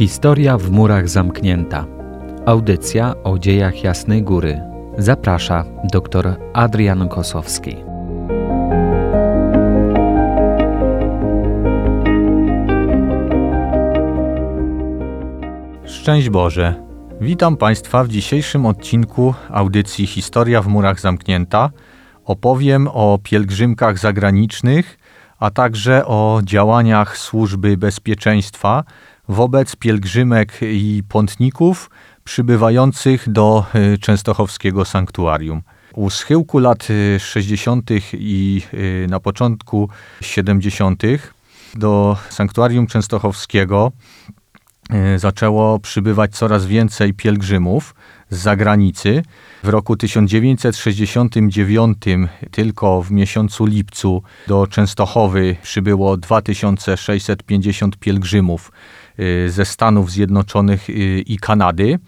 Historia w murach zamknięta. Audycja o dziejach Jasnej Góry. Zaprasza dr Adrian Kosowski. Szczęść Boże. Witam Państwa w dzisiejszym odcinku audycji Historia w murach zamknięta. Opowiem o pielgrzymkach zagranicznych, a także o działaniach służby bezpieczeństwa wobec pielgrzymek i pątników przybywających do y, częstochowskiego sanktuarium. U schyłku lat 60. Y, i y, na początku 70. do sanktuarium częstochowskiego zaczęło przybywać coraz więcej pielgrzymów z zagranicy. W roku 1969 tylko w miesiącu lipcu do Częstochowy przybyło 2650 pielgrzymów ze Stanów Zjednoczonych y, i Kanady.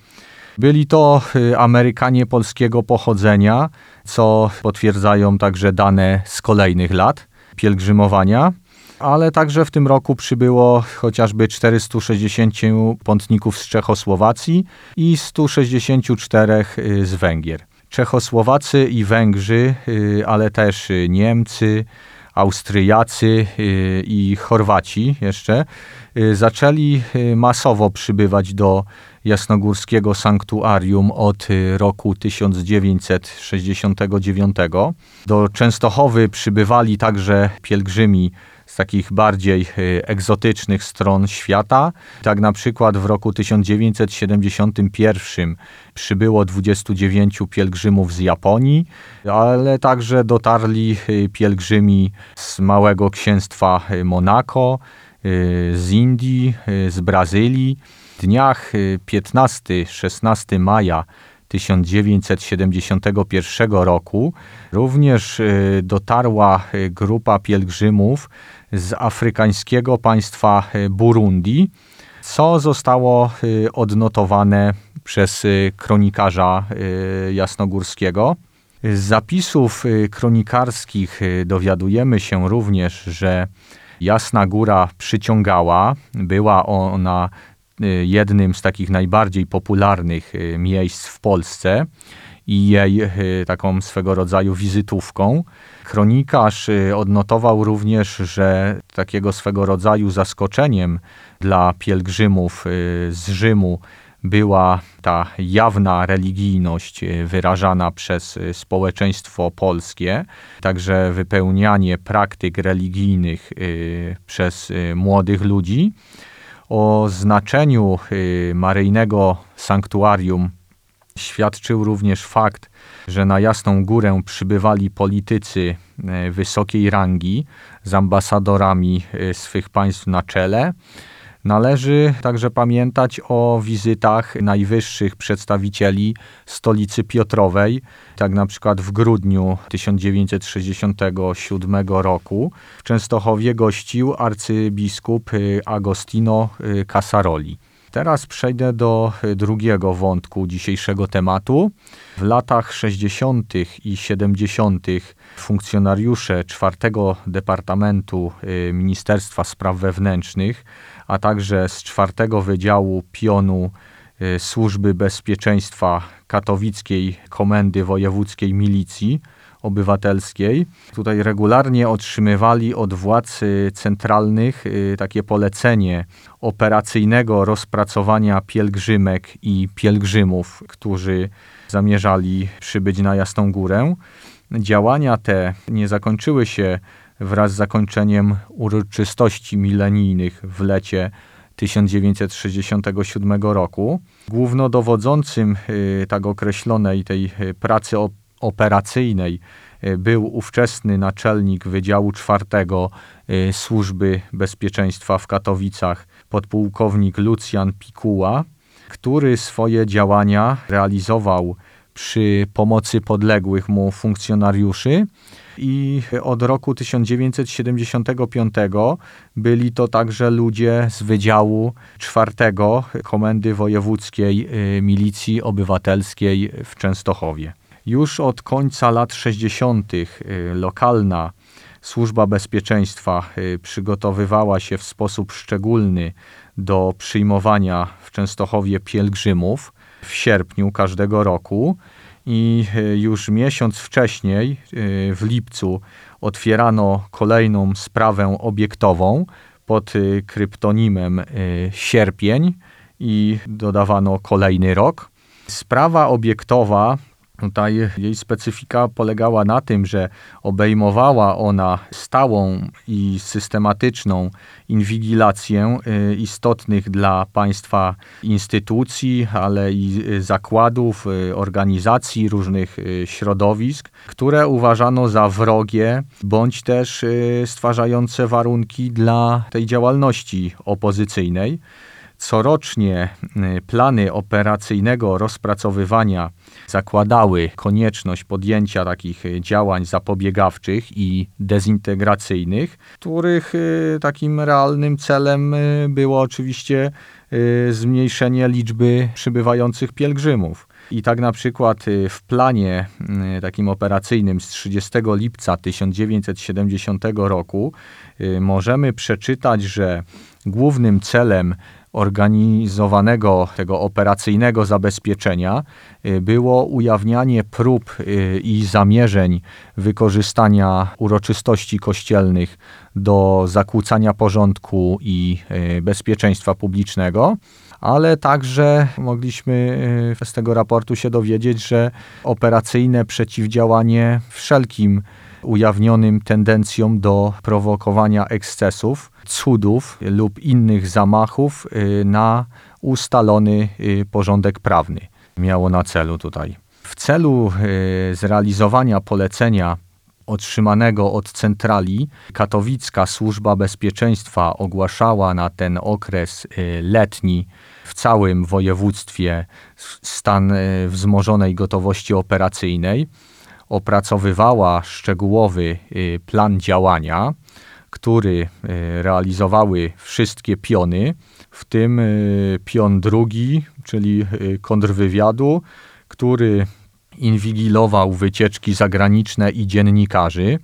Byli to y, Amerykanie polskiego pochodzenia, co potwierdzają także dane z kolejnych lat pielgrzymowania. Ale także w tym roku przybyło chociażby 460 pątników z Czechosłowacji i 164 z Węgier. Czechosłowacy i Węgrzy, ale też Niemcy, Austriacy y, i Chorwaci jeszcze y, zaczęli y, masowo przybywać do jasnogórskiego sanktuarium od roku 1969. Do Częstochowy przybywali także pielgrzymi z takich bardziej y, egzotycznych stron świata. Tak na przykład w roku 1971 przybyło 29 pielgrzymów z Japonii, ale także dotarli y, pielgrzymi z Małego Księstwa y, Monako, z Indii, z Brazylii. W dniach 15-16 maja 1971 roku również dotarła grupa pielgrzymów z afrykańskiego państwa e, Burundi, co zostało odnotowane przez kronikarza jasnogórskiego. Z zapisów kronikarskich dowiadujemy się również, że Jasna Góra przyciągała, była ona jednym z takich najbardziej popularnych miejsc w Polsce i jej taką swego rodzaju wizytówką. Kronikarz y, odnotował również, że takiego swego rodzaju zaskoczeniem dla pielgrzymów y, z Rzymu była ta jawna religijność y, wyrażana przez społeczeństwo polskie, także wypełnianie praktyk religijnych przez młodych ludzi. O znaczeniu maryjnego sanktuarium Świadczył również fakt, że na Jasną Górę przybywali politycy e, wysokiej rangi z ambasadorami e, swych państw na czele. Należy także pamiętać o wizytach najwyższych przedstawicieli stolicy Piotrowej, tak na przykład w grudniu 1967 roku w Częstochowie gościł arcybiskup Agostino Casaroli. Teraz przejdę do y, drugiego wątku dzisiejszego tematu. W latach 60. i 70. funkcjonariusze czwartego Departamentu y, Ministerstwa Spraw Wewnętrznych, a także z czwartego Wydziału Pionu y, Służby Bezpieczeństwa Katowickiej Komendy Wojewódzkiej Milicji Obywatelskiej. Tutaj regularnie otrzymywali od władz centralnych y, takie polecenie operacyjnego rozpracowania pielgrzymek i pielgrzymów, którzy zamierzali przybyć na Jasną Górę. Działania te nie zakończyły się wraz z zakończeniem uroczystości milenijnych w lecie 1967 roku. Głównodowodzącym y, tak określonej tej y, pracy operacyjnej e, był ówczesny naczelnik Wydziału czwartego Służby Bezpieczeństwa w Katowicach, podpułkownik Lucjan Pikuła, który swoje działania realizował przy pomocy podległych mu funkcjonariuszy i od roku 1975 byli to także ludzie z Wydziału czwartego Komendy Wojewódzkiej e, Milicji Obywatelskiej w Częstochowie. Już od końca lat 60. Y, lokalna Służba Bezpieczeństwa przygotowywała się w sposób szczególny do przyjmowania w Częstochowie pielgrzymów w sierpniu każdego roku i już miesiąc wcześniej, w lipcu, otwierano kolejną sprawę obiektową pod kryptonimem Sierpień i dodawano kolejny rok. Sprawa obiektowa Tutaj jej specyfika polegała na tym, że obejmowała ona stałą i systematyczną inwigilację y, istotnych dla państwa instytucji, ale i zakładów, y, organizacji, różnych y, środowisk, które uważano za wrogie bądź też stwarzające warunki dla tej działalności opozycyjnej. Corocznie y, plany operacyjnego rozpracowywania zakładały konieczność podjęcia takich y, działań zapobiegawczych i dezintegracyjnych, których y, takim realnym celem było oczywiście zmniejszenie liczby przybywających pielgrzymów. I tak na przykład w planie takim operacyjnym z 30 lipca 1970 roku możemy przeczytać, że głównym celem organizowanego, tego operacyjnego zabezpieczenia y, było ujawnianie prób y, i zamierzeń wykorzystania uroczystości kościelnych do zakłócania porządku i y, bezpieczeństwa publicznego ale także mogliśmy z tego raportu się dowiedzieć, że operacyjne przeciwdziałanie wszelkim ujawnionym tendencjom do prowokowania ekscesów, cudów lub innych zamachów y, na ustalony y, porządek prawny. Miało na celu tutaj. W celu y, zrealizowania polecenia otrzymanego od centrali, katowicka służba bezpieczeństwa ogłaszała na ten okres letni w całym województwie stan wzmożonej gotowości operacyjnej opracowywała szczegółowy y, plan działania, który y, realizowały wszystkie piony, w tym y, pion drugi, czyli kontrwywiadu, który inwigilował wycieczki zagraniczne i dziennikarzy.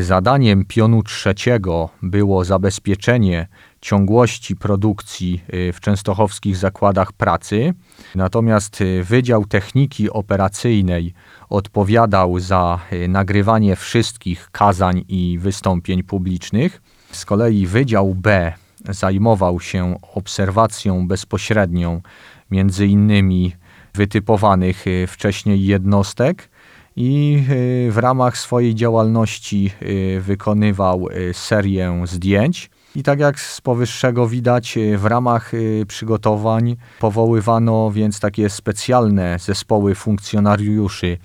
Zadaniem pionu trzeciego było zabezpieczenie ciągłości produkcji w częstochowskich zakładach pracy. Natomiast Wydział Techniki Operacyjnej odpowiadał za y, nagrywanie wszystkich kazań i wystąpień publicznych. Z kolei Wydział B zajmował się obserwacją bezpośrednią między innymi wytypowanych y, wcześniej jednostek i y, w ramach swojej działalności wykonywał serię zdjęć. I tak jak z powyższego widać, w ramach przygotowań powoływano więc takie specjalne zespoły funkcjonariuszy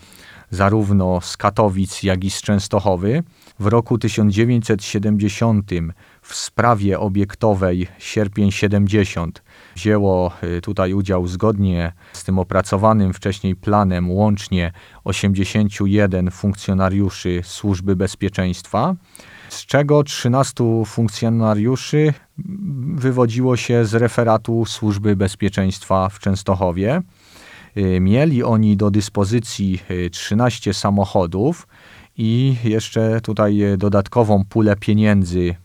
zarówno z Katowic, jak i z Częstochowy. W roku 1970 w sprawie obiektowej Sierpień 70 wzięło y, tutaj udział zgodnie z tym opracowanym wcześniej planem łącznie 81 funkcjonariuszy Służby Bezpieczeństwa, z czego 13 funkcjonariuszy wywodziło się z referatu Służby Bezpieczeństwa w Częstochowie. Y, mieli oni do dyspozycji 13 y, samochodów i jeszcze tutaj y, dodatkową pulę pieniędzy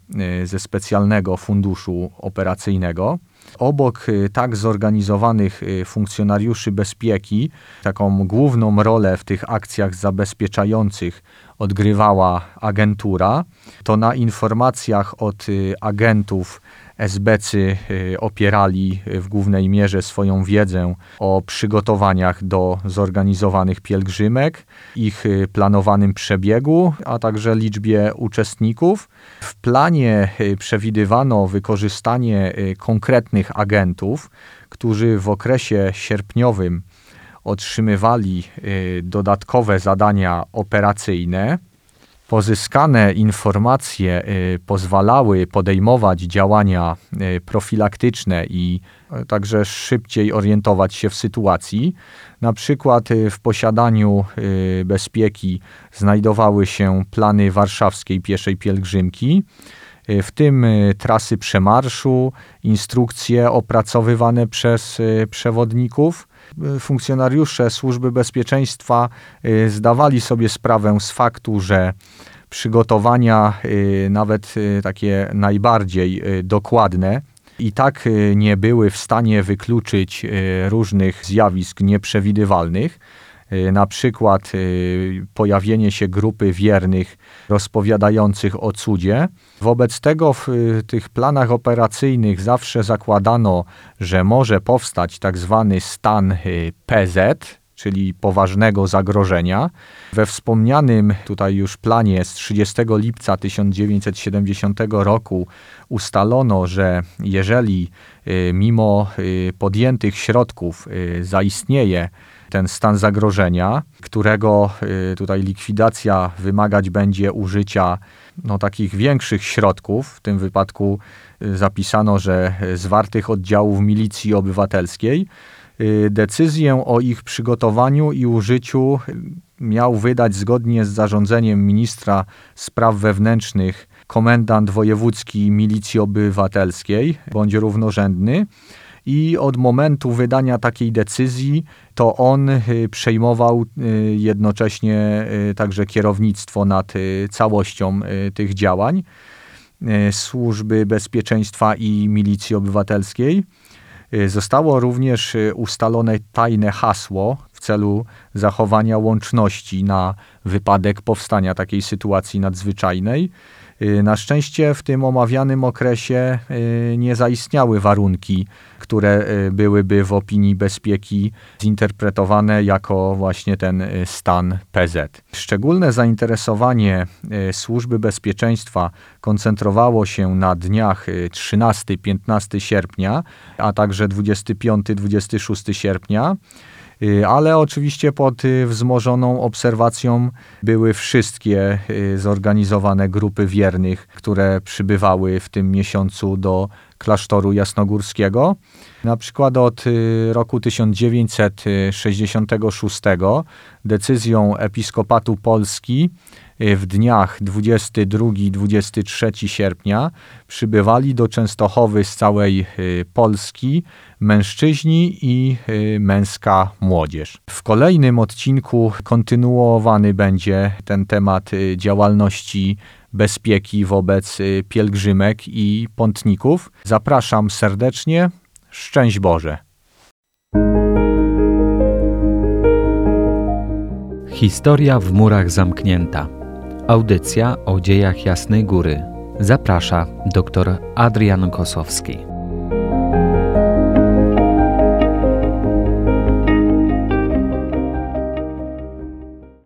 ze specjalnego funduszu operacyjnego. Obok tak zorganizowanych funkcjonariuszy bezpieki, taką główną rolę w tych akcjach zabezpieczających odgrywała agentura. To na informacjach od agentów SBcy y, opierali w głównej mierze swoją wiedzę o przygotowaniach do zorganizowanych pielgrzymek, ich y, planowanym przebiegu, a także liczbie uczestników. W planie y, przewidywano wykorzystanie konkretnych agentów, którzy w okresie sierpniowym otrzymywali dodatkowe zadania operacyjne. Pozyskane informacje y, pozwalały podejmować działania y, profilaktyczne i y, także szybciej orientować się w sytuacji. Na przykład w posiadaniu bezpieki znajdowały się plany warszawskiej pieszej pielgrzymki, w tym trasy przemarszu, instrukcje opracowywane przez przewodników funkcjonariusze służby bezpieczeństwa y, zdawali sobie sprawę z faktu, że przygotowania, nawet takie najbardziej dokładne, i tak nie były w stanie wykluczyć różnych zjawisk nieprzewidywalnych. Y, na przykład y, pojawienie się grupy wiernych rozpowiadających o cudzie. Wobec tego w y, tych planach operacyjnych zawsze zakładano, że może powstać tak zwany stan PZ, czyli poważnego zagrożenia. We wspomnianym tutaj już planie z 30 lipca 1970 roku ustalono, że jeżeli mimo podjętych środków zaistnieje ten stan zagrożenia, którego y, tutaj likwidacja wymagać będzie użycia no, takich większych środków. W tym wypadku y, zapisano, że zwartych oddziałów milicji obywatelskiej. Y, decyzję o ich przygotowaniu i użyciu miał wydać zgodnie z zarządzeniem ministra spraw wewnętrznych komendant wojewódzki milicji obywatelskiej bądź równorzędny i od momentu wydania takiej decyzji to on y, przejmował y, jednocześnie y, także kierownictwo nad całością tych działań Służby Bezpieczeństwa i Milicji Obywatelskiej. Zostało również ustalone tajne hasło w celu zachowania łączności na wypadek powstania takiej sytuacji nadzwyczajnej. Y, na szczęście w tym omawianym okresie y, nie zaistniały warunki, które y, byłyby w opinii bezpieki zinterpretowane jako właśnie ten stan PZ. Szczególne zainteresowanie służby bezpieczeństwa koncentrowało się na dniach 13-15 sierpnia, a także 25-26 sierpnia. Y, ale oczywiście pod y, wzmożoną obserwacją były wszystkie y, zorganizowane grupy wiernych, które przybywały w tym miesiącu do klasztoru jasnogórskiego. Na przykład od roku 1966 decyzją Episkopatu Polski w dniach 22-23 sierpnia przybywali do Częstochowy z całej y, Polski mężczyźni i y, męska młodzież. W kolejnym odcinku kontynuowany będzie ten temat działalności bezpieki wobec pielgrzymek i pątników. Zapraszam serdecznie. Szczęść Boże. Historia w murach zamknięta. Audycja o dziejach Jasnej Góry. Zaprasza dr Adrian Kosowski.